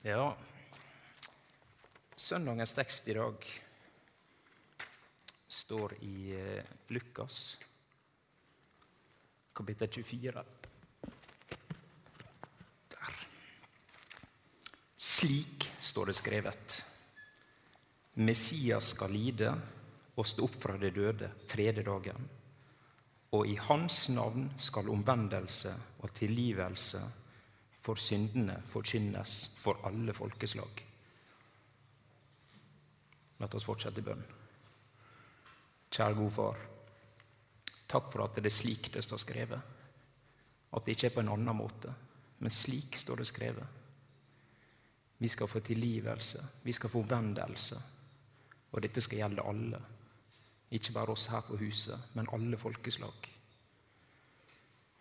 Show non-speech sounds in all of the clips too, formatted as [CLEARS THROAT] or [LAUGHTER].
Ja, søndagens tekst i dag står i eh, Lukas, kapittel 24. Der. Slik står det skrevet. Messias skal lide og stå opp fra de døde tredje dagen. Og i hans navn skal omvendelse og tilgivelse for syndene forkynnes for alle folkeslag. La oss fortsette i bønn. Kjære gode Far. Takk for at det er slik det står skrevet. At det ikke er på en annen måte, men slik står det skrevet. Vi skal få tilgivelse, vi skal få omvendelse, og dette skal gjelde alle. Ikke bare oss her på huset, men alle folkeslag.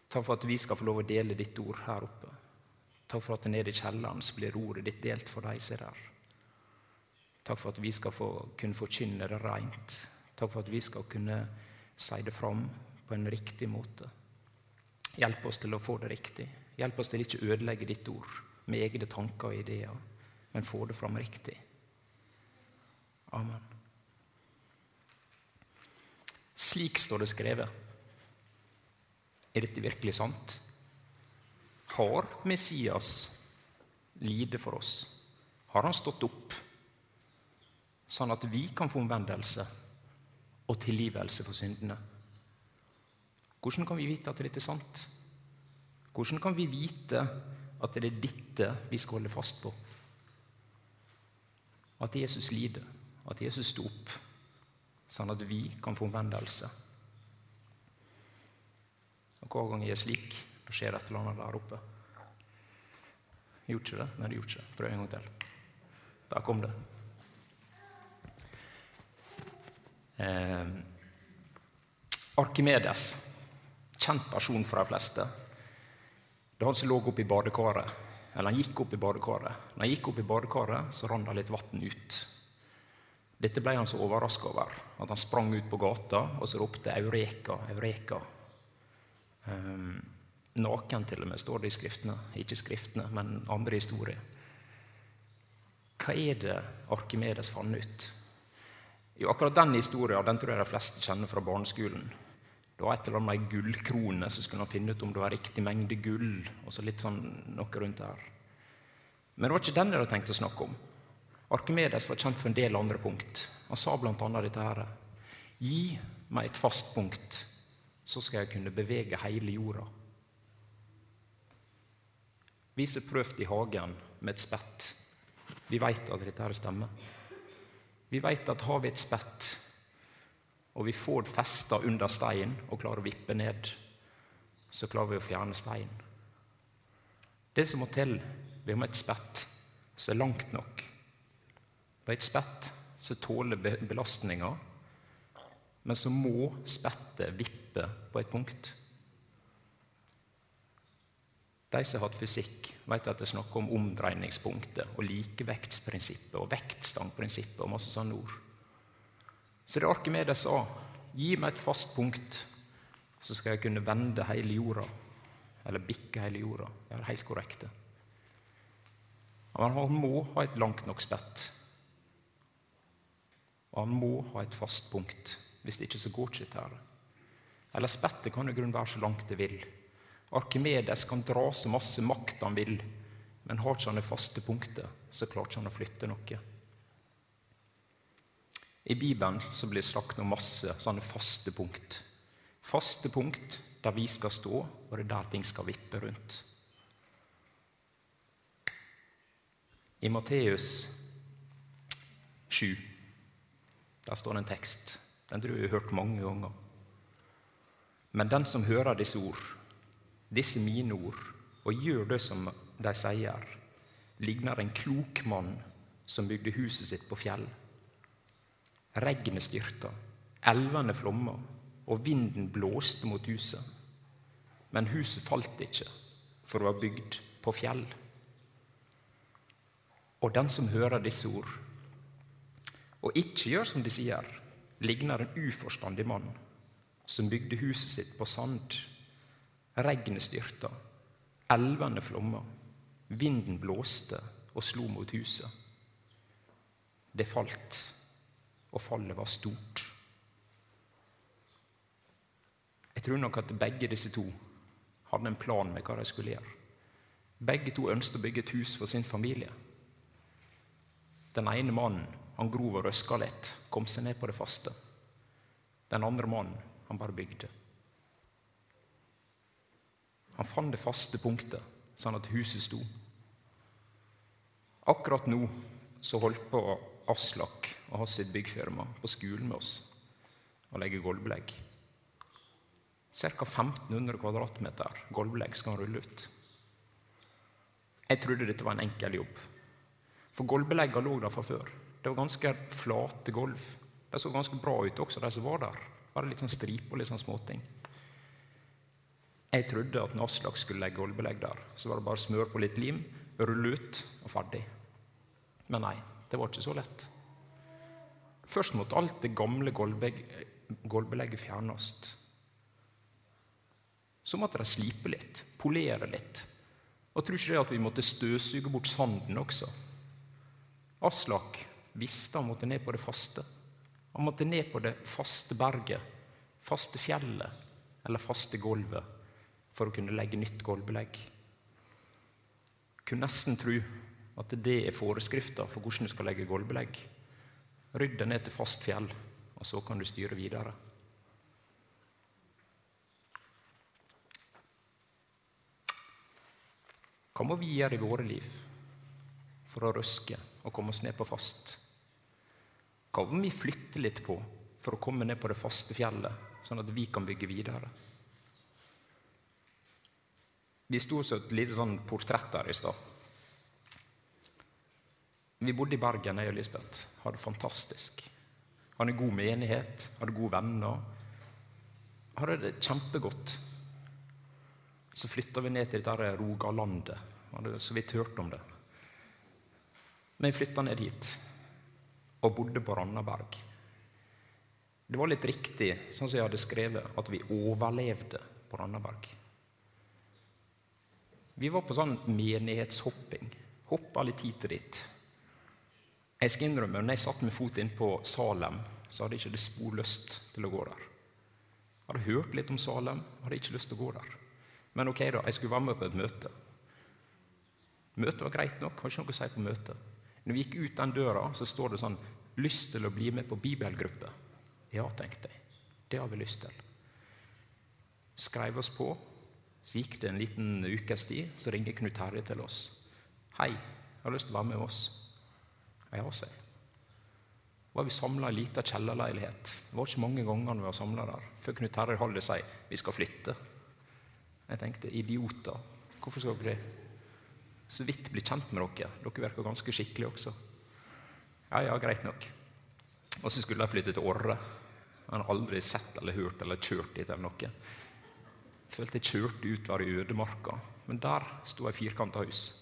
Takk for at vi skal få lov å dele ditt ord her oppe. Takk for at nede i kjelleren så blir ordet ditt delt for de som er der. Takk for at vi skal få, kunne forkynne det rent. Takk for at vi skal kunne si det fram på en riktig måte. Hjelp oss til å få det riktig. Hjelp oss til ikke å ødelegge ditt ord med egne tanker og ideer, men få det fram riktig. Amen. Slik står det skrevet. Er dette virkelig sant? Har Messias lide for oss? Har han stått opp, sånn at vi kan få omvendelse og tilgivelse for syndene? Hvordan kan vi vite at dette er sant? Hvordan kan vi vite at det er dette vi skal holde fast på? At Jesus lider, at Jesus sto opp sånn at vi kan få omvendelse. Og Hver gang jeg er slik, da skjer et eller annet der oppe. Gjorde ikke det? Nei, det gjorde ikke det. Prøv en gang til. Der kom det. Eh, Arkimedes, kjent person for de fleste. Det var han som lå oppe i badekaret, eller han gikk opp i badekaret. Når han gikk opp i badekaret, så rant det litt vann ut. Dette ble han så overraska over at han sprang ut på gata og så ropte 'Eureka, Eureka'. Um, naken, til og med, står det i skriftene. Ikke skriftene, men andre historier. Hva er det Arkimedes fant ut? Jo, akkurat den historien den tror jeg de fleste kjenner fra barneskolen. Det var et eller annet med ei gullkrone, så skulle han finne ut om det var riktig mengde gull. og så litt sånn noe rundt her. Men det var ikke den jeg hadde tenkt å snakke om. Arkimedes var kjent for en del andre punkt. Han sa bl.a. dette her. Gi meg et fast punkt, så skal jeg kunne bevege hele jorda. Vi som prøvde i hagen med et spett, vi veit at dette her stemmer. Vi veit at har vi et spett, og vi får det festa under steinen og klarer å vippe ned, så klarer vi å fjerne steinen. Det som må til, vi har et spett som er langt nok på et spett som tåler belastninga, men så må spettet vippe på et punkt. De som har hatt fysikk, vet at det er snakk om omdreiningspunktet og likevektsprinsippet og vektstangprinsippet og masse sånne ord. Så det Arkimedes sa, gi meg et fast punkt, så skal jeg kunne vende hele jorda. Eller bikke hele jorda. Det er helt korrekt. Men han må ha et langt nok spett og han må ha et fast punkt. Hvis det ikke så går ikke dette. Eller spettet kan i grunnen være så langt det vil. Arkimedes kan dra så masse makt han vil, men har ikke han det faste punktet, så klarer ikke han å flytte noe. I Bibelen så blir det sagt noe masse sånne faste punkt. Faste punkt der vi skal stå, og det er der ting skal vippe rundt. I Matteus 7 der står det en tekst. Den tror jeg jeg har hørt mange ganger. Men den som hører disse ord, disse mine ord, og gjør det som de sier, ligner en klok mann som bygde huset sitt på fjell. Regnet styrta, elvene flomma, og vinden blåste mot huset. Men huset falt ikke, for det var bygd på fjell. Og den som hører disse ord, og ikke gjør som de sier, ligner en uforstandig mann som bygde huset sitt på sand. Regnet styrta, elvene flomma, vinden blåste, og slo mot huset. Det falt, og fallet var stort. Jeg tror nok at begge disse to hadde en plan med hva de skulle gjøre. Begge to ønsket å bygge et hus for sin familie. Den ene mannen han grov og røska litt, kom seg ned på det faste. Den andre mannen han bare bygde. Han fant det faste punktet, sånn at huset sto. Akkurat nå så holdt på Aslak og hans byggfirma på skolen med oss og legge gulvbelegg. Ca. 1500 kvadratmeter gulvbelegg skal han rulle ut. Jeg trodde dette var en enkel jobb. For gulvbeleggene lå der fra før. Det var ganske flate gulv. De så ganske bra ut også, de som var der. Bare litt sånn stripe og litt sånn småting. Jeg trodde at når Aslak skulle legge gulvbelegg der, så var det bare å smøre på litt lim, rulle ut og ferdig. Men nei, det var ikke så lett. Først måtte alt det gamle gulvbelegget fjernes. Så måtte de slipe litt, polere litt. Og tror ikke det at vi måtte støvsuge bort sanden også. Aslak visste han måtte ned på det faste. Han måtte ned på det faste berget, faste fjellet eller faste gulvet for å kunne legge nytt gulvbelegg. Kunne nesten tro at det er foreskrifta for hvordan du skal legge gulvbelegg. Rydd deg ned til fast fjell, og så kan du styre videre. Hva må vi gjøre i våre liv for å røske og komme oss ned på fast? Hva må vi flytte litt på for å komme ned på det faste fjellet, sånn at vi kan bygge videre? Vi sto som et lite sånn portrett der i stad. Vi bodde i Bergen, jeg og Lisbeth. Hadde det fantastisk. Hadde god menighet, hadde gode venner. Hadde det kjempegodt. Så flytta vi ned til dette Rogalandet. Hadde så vidt hørt om det. Men vi flytta ned hit og bodde på Randaberg. Det var litt riktig, sånn som jeg hadde skrevet, at vi overlevde på Randaberg. Vi var på sånn menighetshopping. Hoppa litt hit og dit. Jeg skal innrømme, når jeg satte min fot inn på Salem, så hadde jeg ikke det spor lyst til å gå der. Jeg hadde hørt litt om Salem, hadde ikke lyst til å gå der. Men ok, da, jeg skulle være med på et møte. Møtet var greit nok, har ikke noe å si på møtet. Når vi gikk ut den døra, så står det sånn 'Lyst til å bli med på bibelgruppe'. Ja, tenkte jeg. Det har vi lyst til. Skrev oss på, så gikk det en liten ukes tid, så ringer Knut Terje til oss. 'Hei, jeg har lyst til å være med oss.' Ja, jeg. var vi samla i ei lita kjellerleilighet. Det var ikke mange ganger vi var samla der før Knut Terje Halde sier 'vi skal flytte'. Jeg tenkte 'idioter, hvorfor skal dere så vidt bli kjent med dere? Dere virker ganske skikkelige også.' Ja, ja, greit nok. Og så skulle de flytte til Orre. Han har aldri sett eller hørt eller kjørt dit eller noe følte jeg kjørte utover i ødemarka. Men der sto ei firkanta hus.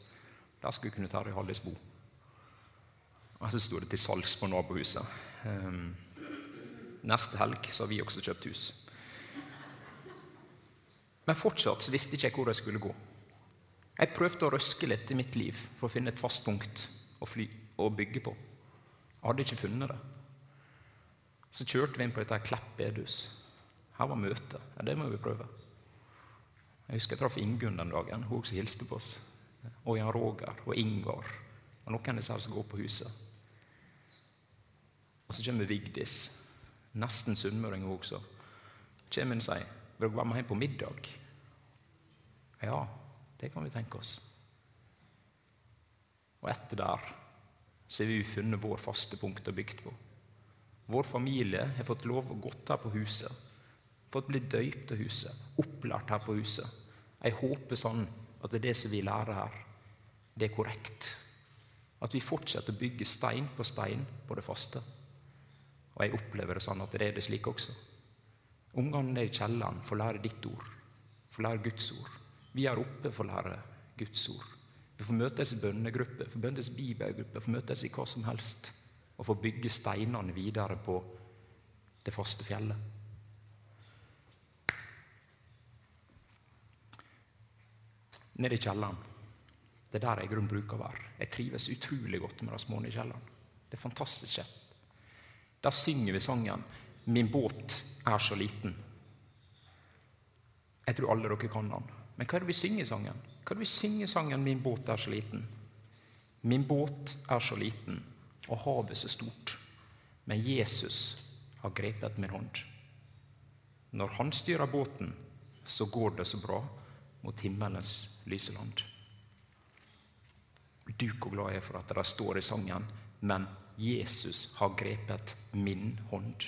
Der skulle kunne Terje Hallis bo. Og så sto det til salgs på nabohuset. Um, neste helg så har vi også kjøpt hus. Men fortsatt så visste ikke jeg hvor jeg skulle gå. Jeg prøvde å røske litt i mitt liv for å finne et fast punkt å, fly, å bygge på. Jeg hadde ikke funnet det. Så kjørte vi inn på dette Klepp bedehus. Her var møtet. Ja, det må vi prøve. Jeg husker jeg traff Ingunn den dagen. Hun også hilste på oss. Og Jan Roger og Ingvar og noen av disse som går på huset. Og så kommer Vigdis, nesten sunnmøring hun også. Kommer hun og sier vil dere være med hjem på middag. Ja, det kan vi tenke oss. Og etter der så har vi funnet vår faste punkt og bygd på. Vår familie har fått lov å gått her på huset fått bli døypt av huset, opplært her på huset. Jeg håper sånn at det er det som vi lærer her, det er korrekt. At vi fortsetter å bygge stein på stein på det faste. Og jeg opplever det sånn at det er det slik også. Ungene nede i kjelleren får lære ditt ord, får lære Guds ord. Vi er oppe for å lære Guds ord. Vi får møtes i bønnegrupper, får møtes i bibelgrupper, får møtes i hva som helst. Og får bygge steinene videre på det faste fjellet. Nede i kjelleren. Det er der jeg i grunnen bruker å være. Jeg trives utrolig godt med de små i kjelleren. Det er fantastisk kjekt. Der synger vi sangen 'Min båt er så liten'. Jeg tror alle dere kan den. Men hva er det vi synger i sangen? Hva er det vi synger i sangen 'Min båt er så liten'? Min båt er så liten, og havet så stort, men Jesus har grepet min hånd. Når han styrer båten, så går det så bra mot himmelens lyse land. Du hvor glad jeg er for at det står i sangen, men Jesus har grepet min hånd.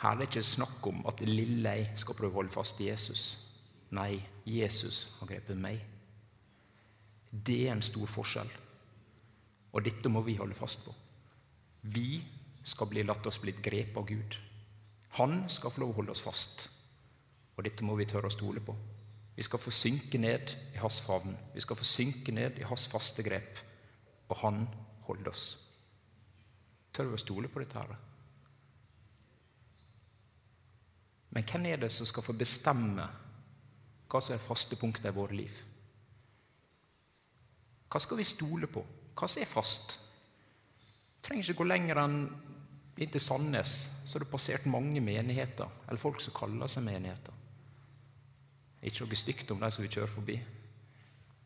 Her er det ikke snakk om at lille jeg skal prøve å holde fast i Jesus. Nei, Jesus har grepet meg. Det er en stor forskjell, og dette må vi holde fast på. Vi skal bli latt oss bli grepet av Gud. Han skal få lov å holde oss fast, og dette må vi tørre å stole på. Vi skal få synke ned i hans favn, vi skal få synke ned i hans faste grep, og han holder oss. Tør vi å stole på dette? her? Men hvem er det som skal få bestemme hva som er faste punkter i våre liv? Hva skal vi stole på? Hva som er fast? Vi trenger ikke gå lenger enn inn til Sandnes, så har det passert mange menigheter, eller folk som kaller seg menigheter. Ikke noe stygt om de som vi kjører forbi,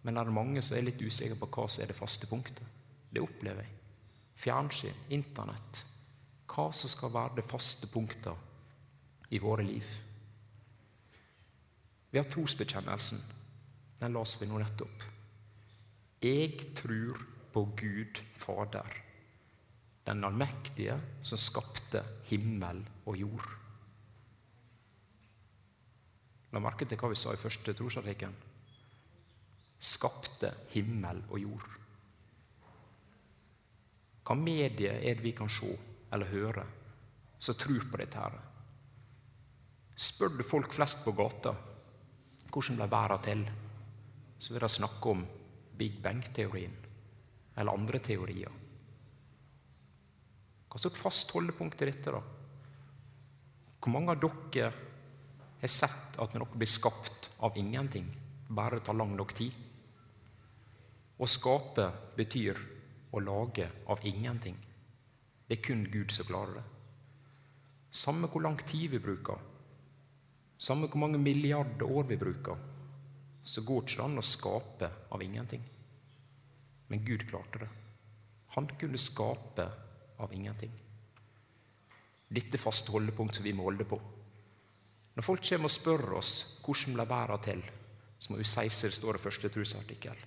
men er det mange som er litt usikre på hva som er det faste punktet. Det opplever jeg. Fjernsyn, Internett. Hva som skal være det faste punktet i våre liv. Vi har trosbekjennelsen. Den las vi nå nettopp. Jeg tror på Gud Fader, den allmektige som skapte himmel og jord. La merke til hva vi sa i første trosartikkel. Skapte himmel og jord. Hva medie er det vi kan se eller høre som tror på dette? her? Spør du folk flest på gata hvordan ble verden til, så vil de snakke om Big Bang-teorien eller andre teorier. Hva slags fast holdepunkt er dette, da? Hvor mange av dere har sett at noe blir skapt av ingenting, bare tar lang nok tid? Å skape betyr å lage av ingenting. Det er kun Gud som klarer det. Samme hvor lang tid vi bruker, samme hvor mange milliarder år vi bruker, så går det ikke an å skape av ingenting. Men Gud klarte det. Han kunne skape av ingenting. Dette faste holdepunkt som vi må holde på. Når folk kommer og spør oss hvordan ble verden til, så må vi si som det står i første trosartikkel.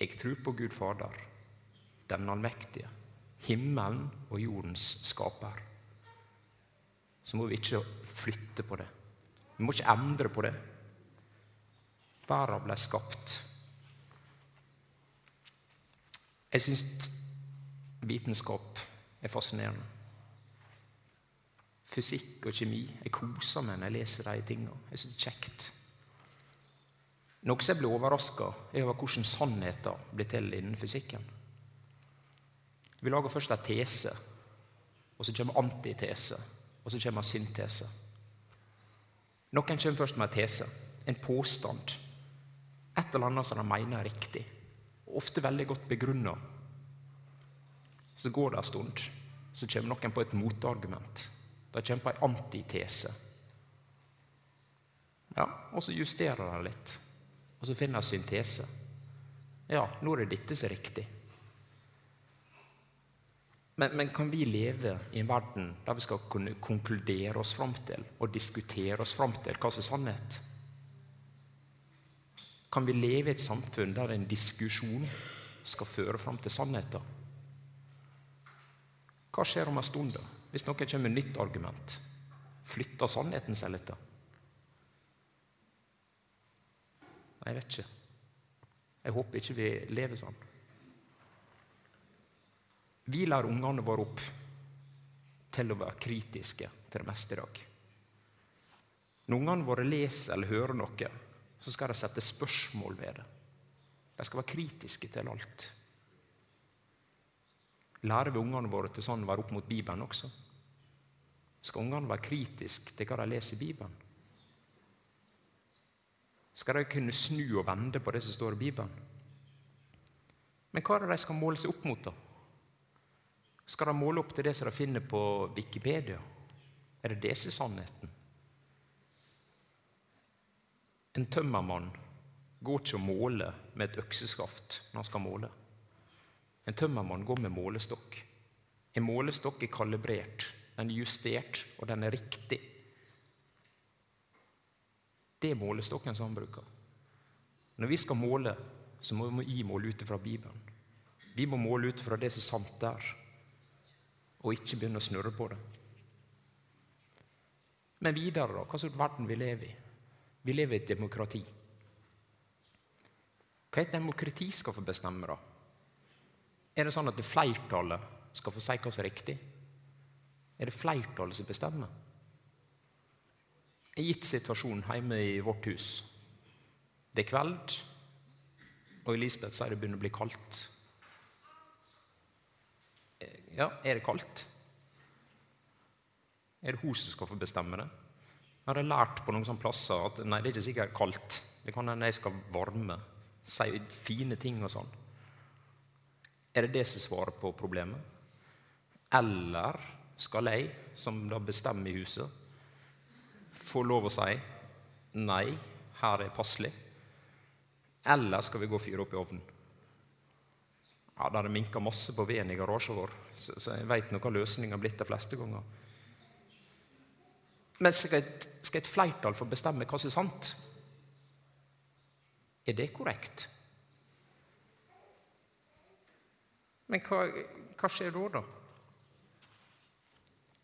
Jeg tror på Gud Fader, den allmektige, himmelen og jordens skaper. Så må vi ikke flytte på det. Vi må ikke endre på det. Verden ble skapt. Jeg syns vitenskap er fascinerende. Fysikk og kjemi. Jeg koser meg når jeg leser de tingene. Jeg synes det er kjekt. Noe som jeg blir overraska er over hvordan sannheter blir til innen fysikken. Vi lager først en tese, og så kommer antitese, og så kommer syntese. Noen kommer først med en tese, en påstand. Et eller annet som de mener er riktig, ofte veldig godt begrunna. Så går det en stund, så kommer noen på et motargument. De kommer en antitese. Ja, Og så justerer de litt, og så finner de syntese. Ja, nå er det dette som er riktig. Men, men, kan vi leve i en verden der vi skal kunne konkludere oss fram til og diskutere oss fram til hva som er sannhet? Kan vi leve i et samfunn der en diskusjon skal føre fram til sannheten? Hva skjer om en stund da, hvis noen kommer med nytt argument? Flytter sannheten seg litt? da? Jeg vet ikke. Jeg håper ikke vi lever sånn. Vi lærer ungene våre opp til å være kritiske til det meste i dag. Når ungene våre leser eller hører noe, så skal de sette spørsmål ved det. De skal være kritiske til alt. Lærer vi ungene våre til sånn å være opp mot Bibelen også? Skal ungene være kritiske til hva de leser i Bibelen? Skal de kunne snu og vende på det som står i Bibelen? Men hva er det de skal måle seg opp mot, da? Skal de måle opp til det som de finner på Wikipedia? Er det det som er sannheten? En tømmermann går ikke og måler med et økseskaft når han skal måle. En tømmermann går med målestokk. En målestokk er kalibrert, den er justert, og den er riktig. Det er målestokken som han bruker. Når vi skal måle, så må vi måle ut fra Bibelen. Vi må måle ut fra det som er sant der, og ikke begynne å snurre på det. Men videre, da? Hva slags verden vi lever i? Vi lever i et demokrati. Hva er et demokrati skal få bestemme, da? Er det sånn at det flertallet skal få si hva som er riktig? Er det flertallet som bestemmer? En gitt situasjon hjemme i vårt hus. Det er kveld, og Elisabeth sier det begynner å bli kaldt. Ja, er det kaldt? Er det hun som skal få bestemme det? Jeg har lært på noen sånne plasser at nei, det er ikke sikkert kaldt. Det kan hende jeg skal varme, si fine ting og sånn. Er det det som svarer på problemet? Eller skal jeg, som da bestemmer i huset, få lov å si nei, her er passelig? Eller skal vi gå og fyre opp i ovnen? Ja, Det hadde minka masse på veden i garasjen vår, så, så jeg veit hva løsninga har blitt de fleste ganger. Men skal et, skal et flertall få bestemme hva som er sant? Er det korrekt? Men hva, hva skjer da, da?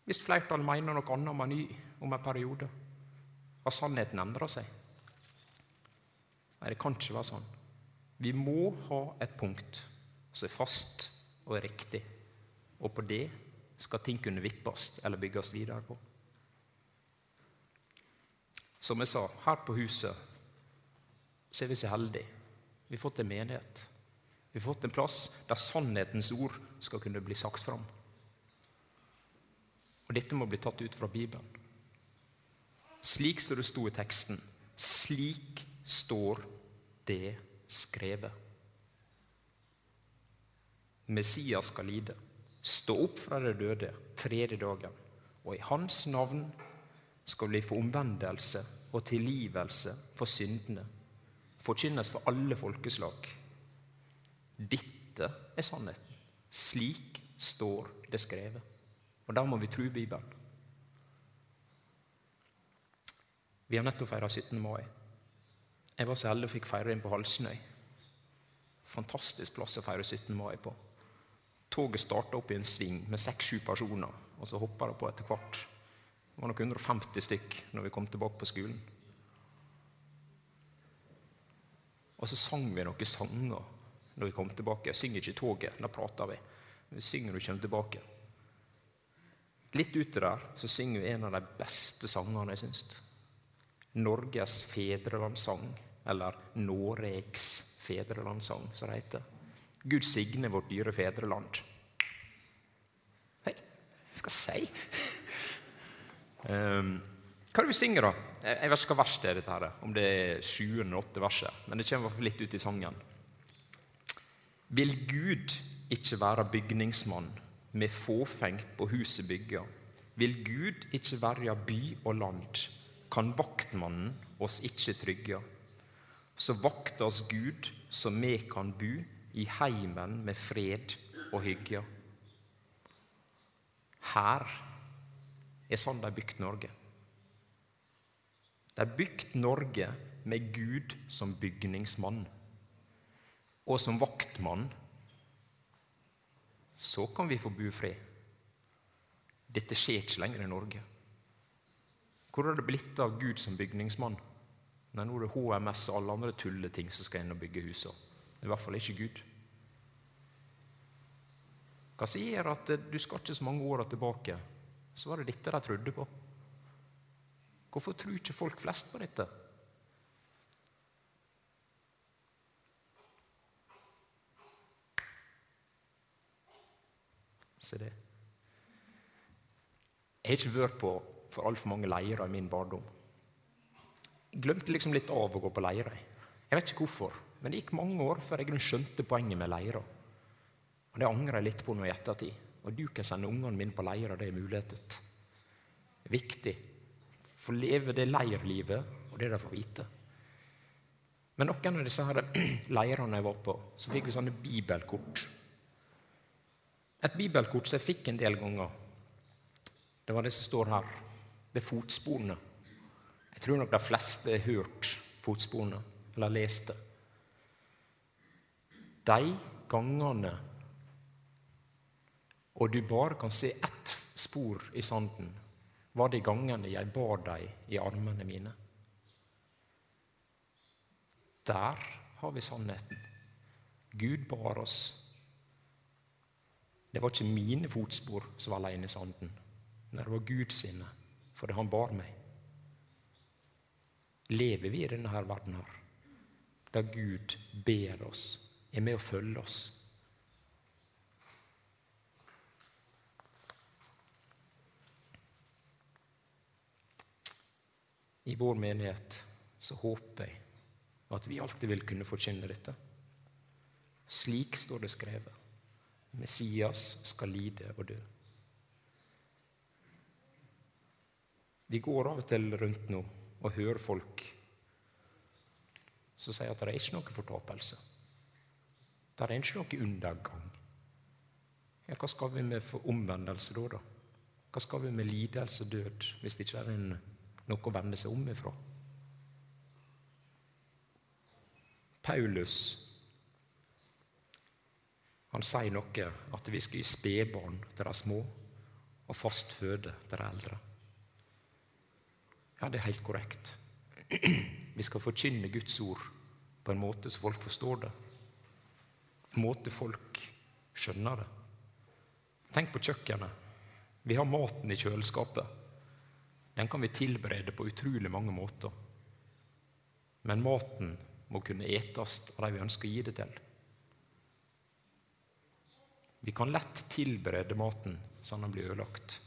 Hvis flertallet mener noe annet om en ny om en periode, har sannheten endra seg? Nei, det kan ikke være sånn. Vi må ha et punkt som er fast og riktig, og på det skal ting kunne vippes eller bygges videre på. Som jeg sa, her på huset så er vi så heldige. Vi har fått en menighet. Vi har fått en plass der sannhetens ord skal kunne bli sagt fram. Og dette må bli tatt ut fra Bibelen. Slik som det sto i teksten. Slik står det skrevet. Messias skal lide, stå opp fra de døde tredje dagen, og i hans navn skal vi få omvendelse og tilgivelse for syndene, forkynnes for alle folkeslag. Dette er sannheten. Slik står det skrevet. Og da må vi tro Bibelen. Vi har nettopp feira 17. mai. Jeg var så heldig og fikk feire inn på Halsnøy. Fantastisk plass å feire 17. mai på. Toget starta opp i en sving med seks-sju personer, og så hoppa det på etter hvert. Det var nok 150 stykk når vi kom tilbake på skolen. Og så sang vi noen sanger når vi kommer tilbake. Jeg synger ikke i toget, da prater vi. Vi synger når vi kommer tilbake. Litt ute der så synger vi en av de beste sangene jeg syns. Norges fedrelandssang, eller Noregs fedrelandssang, som det heter. Gud signe vårt dyre fedreland. Hei, hva skal jeg si? um, hva er det vi synger, da? Jeg vet ikke hva vers det er, dette her, om det er sjuende eller åtte verset. Men det kommer litt ut i sangen. Vil Gud ikke være bygningsmann med fåfengt på huset bygga? Vil Gud ikke verja by og land, kan vaktmannen oss ikke trygge. Så vakt oss Gud, så me kan bu i heimen med fred og hygge. Her er sånn de bygd Norge. De har bygd Norge med Gud som bygningsmann og som vaktmann. Så kan vi få bo i fred. Dette skjer ikke lenger i Norge. Hvor har det blitt av Gud som bygningsmann? Nei, Nå er det HMS og alle andre tulleting som skal inn og bygge husene. I hvert fall ikke Gud. Hva sier at du skal ikke så mange åra tilbake, så var det dette de trodde på? Hvorfor tror ikke folk flest på dette? Se det. Jeg har ikke vært på for altfor mange leirer i min barndom. Jeg glemte liksom litt av å gå på leirer. Jeg vet ikke hvorfor, men det gikk mange år før jeg skjønte poenget med leirer. Og Det angrer jeg litt på nå i ettertid. Og du kan sende ungene mine på leirer, det er muligheter. Det er viktig. Få leve det leirlivet og det de får vite. Men noen av disse [CLEARS THROAT] leirene jeg var på, så fikk vi sånne bibelkort. Et bibelkort som jeg fikk en del ganger, det var det som står her. Det er fotsporene. Jeg tror nok de fleste har hørt fotsporene, eller lest det. De gangene og du bare kan se ett spor i sanden, var de gangene jeg bar deg i armene mine. Der har vi sannheten. Gud bar oss. Det var ikke mine fotspor som var alene i sanden. Nei, det var Guds sine, fordi han bar meg. Lever vi i denne her verden her, der Gud ber oss, er med å følge oss? I vår menighet så håper jeg at vi alltid vil kunne forkynne dette. Slik står det skrevet. Messias skal lide og dø. Vi går av og til rundt nå og hører folk som sier at det er ikke noe fortapelse. Det er ikke noe undergang. Ja, hva skal vi med for omvendelse da? da? Hva skal vi med lidelse og død hvis det ikke er noe å vende seg om ifra. Paulus han sier noe at vi skal gi spedbarn til de små og fast føde til de eldre. Ja, det er helt korrekt. Vi skal forkynne Guds ord på en måte så folk forstår det. En måte folk skjønner det. Tenk på kjøkkenet. Vi har maten i kjøleskapet. Den kan vi tilberede på utrolig mange måter. Men maten må kunne etes av de vi ønsker å gi det til. Vi kan lett tilberede maten sånn den blir ødelagt.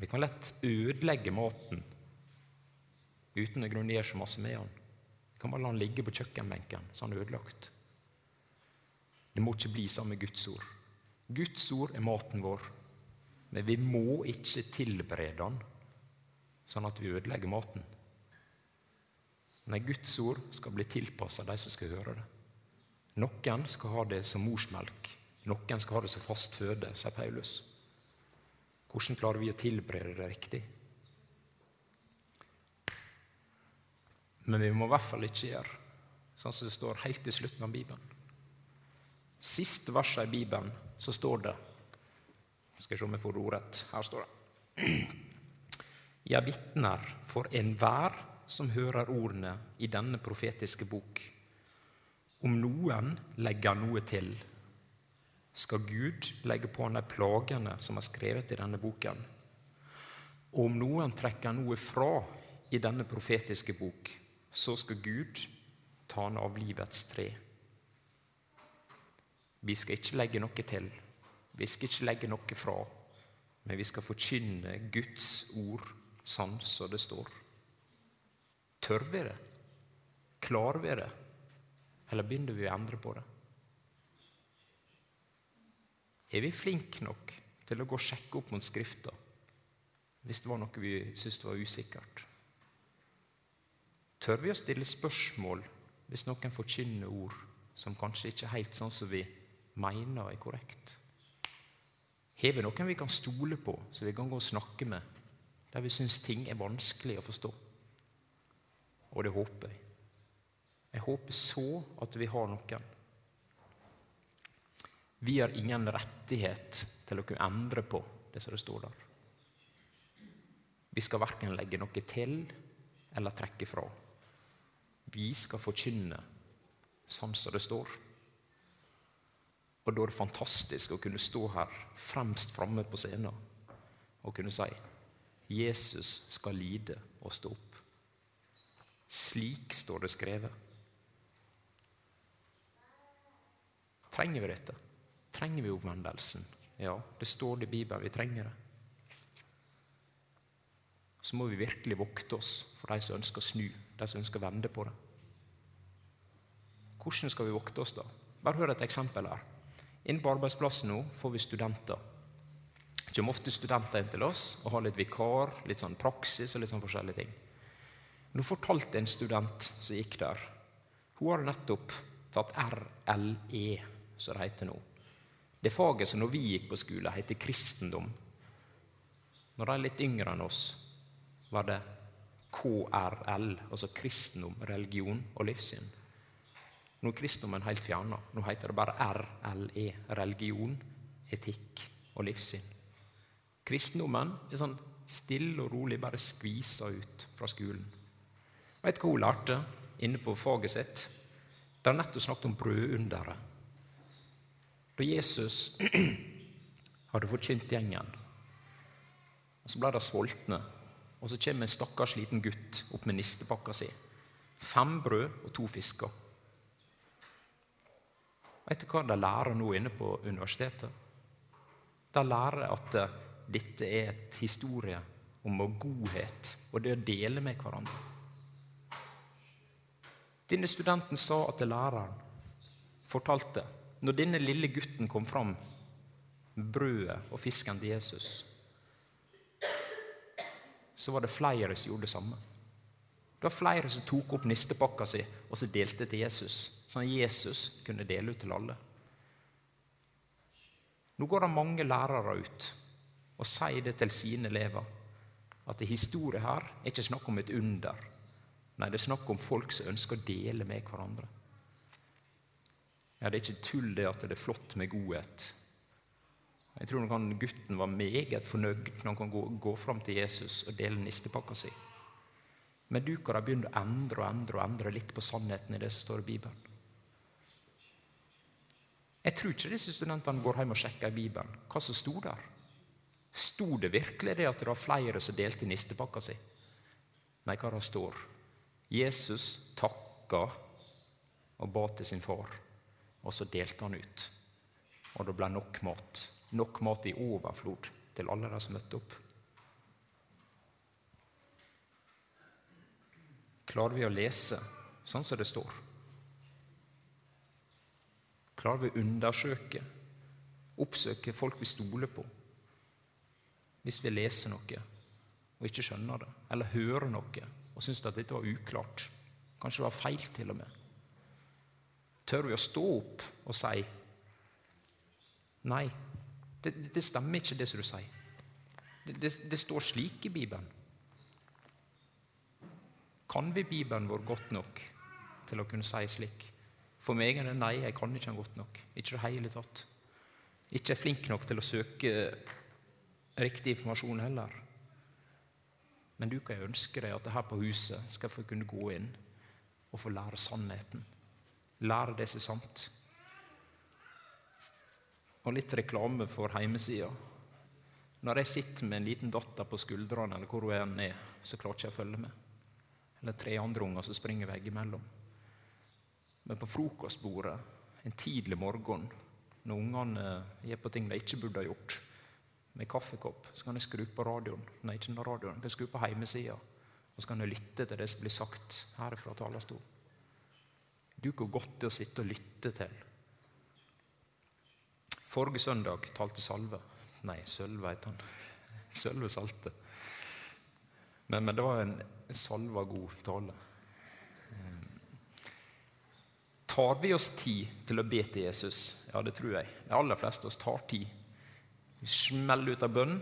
Vi kan lett ødelegge maten uten å grunngjøre så masse med den. Vi kan bare la den ligge på kjøkkenbenken så den er ødelagt. Det må ikke bli sånn med Guds ord. Guds ord er maten vår. Men vi må ikke tilberede den sånn at vi ødelegger maten. Nei, Guds ord skal bli tilpassa de som skal høre det. Noen skal ha det som morsmelk, noen skal ha det som fast føde, sier Paulus. Hvordan klarer vi å tilberede det riktig? Men vi må i hvert fall ikke gjøre sånn som det står helt i slutten av Bibelen. Siste verset i Bibelen så står det skal jeg se om jeg får det ordrett. Her står det. Jeg vitner for enhver som hører ordene i denne profetiske bok. Om noen legger noe til, skal Gud legge på han de plagene som er skrevet i denne boken. Og om noen trekker noe fra i denne profetiske bok, så skal Gud ta han av livets tre. Vi skal ikke legge noe til. Vi skal ikke legge noe fra, men vi skal forkynne Guds ord sånn som det står. Tør vi det? Klarer vi det? Eller begynner vi å endre på det? Er vi flinke nok til å gå og sjekke opp mot Skrifta hvis det var noe vi syntes var usikkert? Tør vi å stille spørsmål hvis noen forkynner ord som kanskje ikke er helt sånn som vi mener er korrekt? Har vi noen vi kan stole på, som vi kan gå og snakke med, der vi syns ting er vanskelig å forstå? Og det håper jeg. Jeg håper så at vi har noen. Vi har ingen rettighet til å kunne endre på det som det står der. Vi skal verken legge noe til eller trekke fra. Vi skal forkynne sånn som det står. Og da er det fantastisk å kunne stå her fremst framme på scenen og kunne si Jesus skal lide og stå opp. Slik står det skrevet. Trenger vi dette? Trenger vi omvendelsen? Ja, det står det i Bibelen. Vi trenger det. Så må vi virkelig vokte oss for de som ønsker å snu, de som ønsker å vende på det. Hvordan skal vi vokte oss da? Bare hør et eksempel her. Inne på arbeidsplassen nå får vi studenter. Det kommer ofte studenter inn til oss og har litt vikar, litt sånn praksis og litt sånn forskjellige ting. Nå fortalte en student som gikk der, hun har nettopp tatt RLE, som det heter nå. Det faget som når vi gikk på skole, heter kristendom. Når de er litt yngre enn oss, var det KRL, altså kristendom, religion og livssyn. Nå er kristendommen helt fjerna. Nå heter det bare RLE, religion, etikk og livssyn. Kristendommen er sånn stille og rolig bare skvisa ut fra skolen. Vet du hva hun lærte inne på faget sitt? Det har nettopp snakket om brødunderet. Da Jesus [CLEARS THROAT] hadde forkynt gjengen, og så ble de sultne, og så kommer en stakkars liten gutt opp med nistepakka si. Fem brød og to fisker. Vet du hva de lærer nå inne på universitetet? De lærer at eh, dette er et historie om godhet og det å dele med hverandre. Denne studenten sa at læreren fortalte når denne lille gutten kom fram med brødet og fisken til Jesus, så var det flere som gjorde det samme. Det var flere som tok opp nistepakka si og så delte til Jesus, sånn at Jesus kunne dele ut til alle. Nå går det mange lærere ut og sier det til sine elever. At historie her er ikke snakk om et under. Nei, det er snakk om folk som ønsker å dele med hverandre. Ja, Det er ikke tull det at det er flott med godhet. Jeg tror nok han gutten var meget fornøyd når han kan gå, gå fram til Jesus og dele nistepakka si. Men du kan begynne å endre og endre og endre litt på sannheten i det som står i Bibelen. Jeg tror ikke disse studentene går hjem og sjekker i Bibelen hva som sto der. Sto det virkelig det at det var flere som delte nistepakka si? Nei, hva det står? Jesus takka og ba til sin far. Og så delte han ut. Og det ble nok mat. Nok mat i overflod til alle de som møtte opp. Klarer vi å lese sånn som det står? Klarer vi å undersøke, oppsøke folk vi stoler på? Hvis vi leser noe og ikke skjønner det, eller hører noe og syns at dette var uklart, kanskje det var feil til og med, Tør vi å stå opp og si Nei, det, det stemmer ikke, det som du sier. Det, det, det, står slik i Bibelen. Kan vi Bibelen vår godt nok til å kunne si slik? For meg er det nei, jeg kan ikke den godt nok. Ikke det hele tatt. Ikke er flink nok til å søke riktig informasjon heller. Men du kan ønske deg at det her på huset skal få kunne gå inn og få lære sannheten Lære det som er sant. Og litt reklame for heimesida. Når jeg sitter med en liten datter på skuldrene, eller hvor hun er, så klarer ikke jeg å følge med. Eller tre andre unger som springer veggimellom. Men på frokostbordet en tidlig morgen, når ungene gjør på ting de ikke burde ha gjort, med kaffekopp, så kan jeg skru på radioen. Nei, ikke radioen, jeg kan skru på heimesida. Og så kan jeg lytte til det som blir sagt her fra talerstolen. Du, hvor godt er å sitte og lytte til. Forrige søndag talte Salve. Nei, Sølve het han. Sølve Salte. Men, men, det var en salva god tale. Tar vi oss tid til å be til Jesus? Ja, det tror jeg. De aller fleste av oss tar tid. Vi smeller ut av bønn,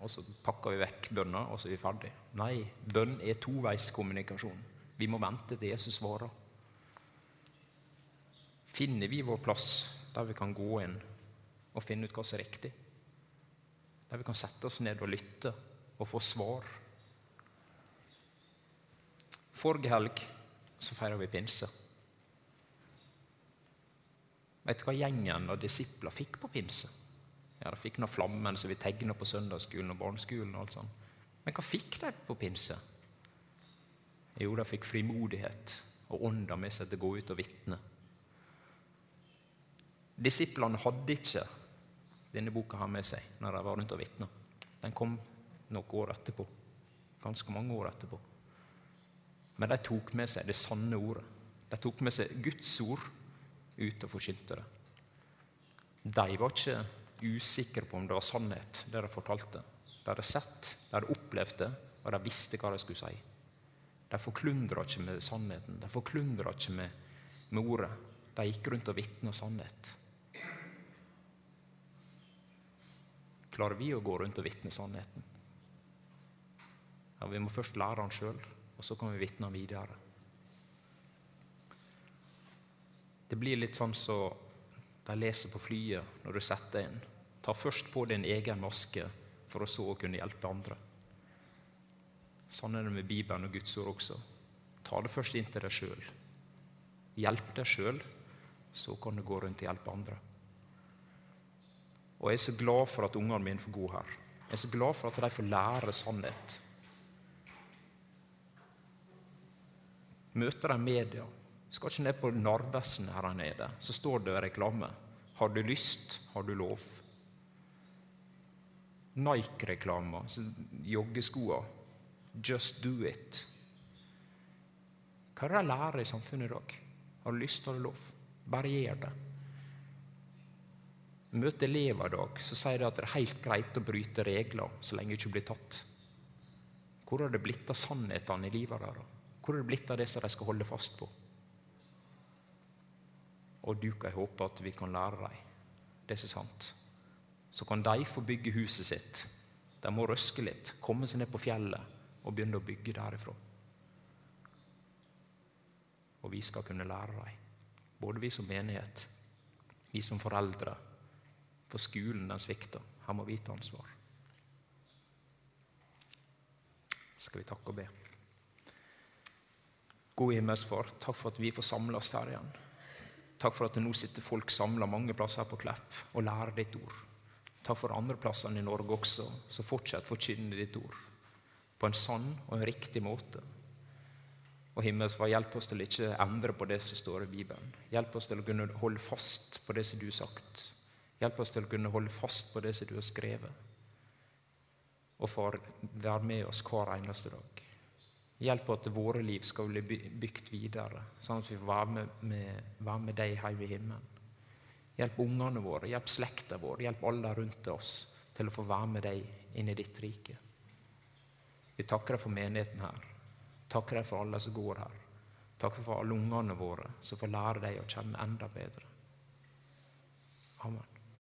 og så pakker vi vekk bønna, og så er vi ferdig. Nei, bønn er toveiskommunikasjon. Vi må vente til Jesus svarer finner vi vår plass der vi kan gå inn og finne ut hva som er riktig. Der vi kan sette oss ned og lytte og få svar. Forrige helg så feira vi pinse. Vet du hva gjengen og disipler fikk på pinse? Ja, De fikk noen flammen som vi tegna på søndagsskolen og barneskolen. og alt sånt. Men hva fikk de på pinse? Jo, de fikk frimodighet og ånda med seg til å gå ut og vitne. Disiplene hadde ikke denne boka her med seg når de var rundt og vitna. Den kom noen år etterpå. Ganske mange år etterpå. Men de tok med seg det sanne ordet. De tok med seg Guds ord ut og forkynte det. De var ikke usikre på om det var sannhet, det de fortalte. De hadde sett, de hadde opplevd det, og de visste hva de skulle si. De forklundra ikke med sannheten, de forklundra ikke med, med ordet. De gikk rundt og vitna sannhet. Klarer vi å gå rundt og vitne sannheten? Ja, Vi må først lære den sjøl, og så kan vi vitne den videre. Det blir litt sånn som så de leser på flyet når du setter inn. Ta først på din egen maske for å så å kunne hjelpe andre. Sånn er det med Bibelen og Guds ord også. Ta det først inn til deg sjøl. Hjelp deg sjøl, så kan du gå rundt og hjelpe andre. Og jeg er så glad for at ungene mine får gå her. Jeg er så glad for at de får lære sannhet. Møter de media, skal ikke ned på Narvesen her nede, så står det reklame. Har du lyst, har du lov. Nike-reklame, joggeskoa. Just do it. Hva er det de lærer i samfunnet i dag? Har du lyst, har du lov. Bare gjør det. Møter elever i dag så sier de at det er helt greit å bryte regler så lenge det ikke blir tatt. Hvor har det blitt av sannhetene i livet deres? Hvor har det blitt av det som de skal holde fast på? Og du kan håpe at vi kan lære dem det som er sant. Så kan de få bygge huset sitt. De må røske litt, komme seg ned på fjellet og begynne å bygge derifra. Og vi skal kunne lære dem, både vi som menighet, vi som foreldre. For skolen den svikter. Her må vi ta ansvar. Skal vi takke og be. Gode himmelsfar, takk for at vi får samles her igjen. Takk for at det nå sitter folk samla mange plasser her på Klepp og lærer ditt ord. Takk for andre plassene i Norge også, som fortsetter å forkynne ditt ord på en sann og en riktig måte. Og himmelsfar, hjelp oss til å ikke endre på det som står i Bibelen. Hjelp oss til å kunne holde fast på det som du har sagt. Hjelp oss til å kunne holde fast på det som du har skrevet. Og for være med oss hver eneste dag. Hjelp oss at våre liv skal bli bygd videre, sånn at vi får være med, med, være med deg hjemme i himmelen. Hjelp ungene våre, hjelp slekta vår, hjelp alle rundt oss til å få være med deg inn i ditt rike. Vi takker deg for menigheten her. Takker deg for alle som går her. Takker for alle ungene våre som får lære deg å kjenne enda bedre. Amen.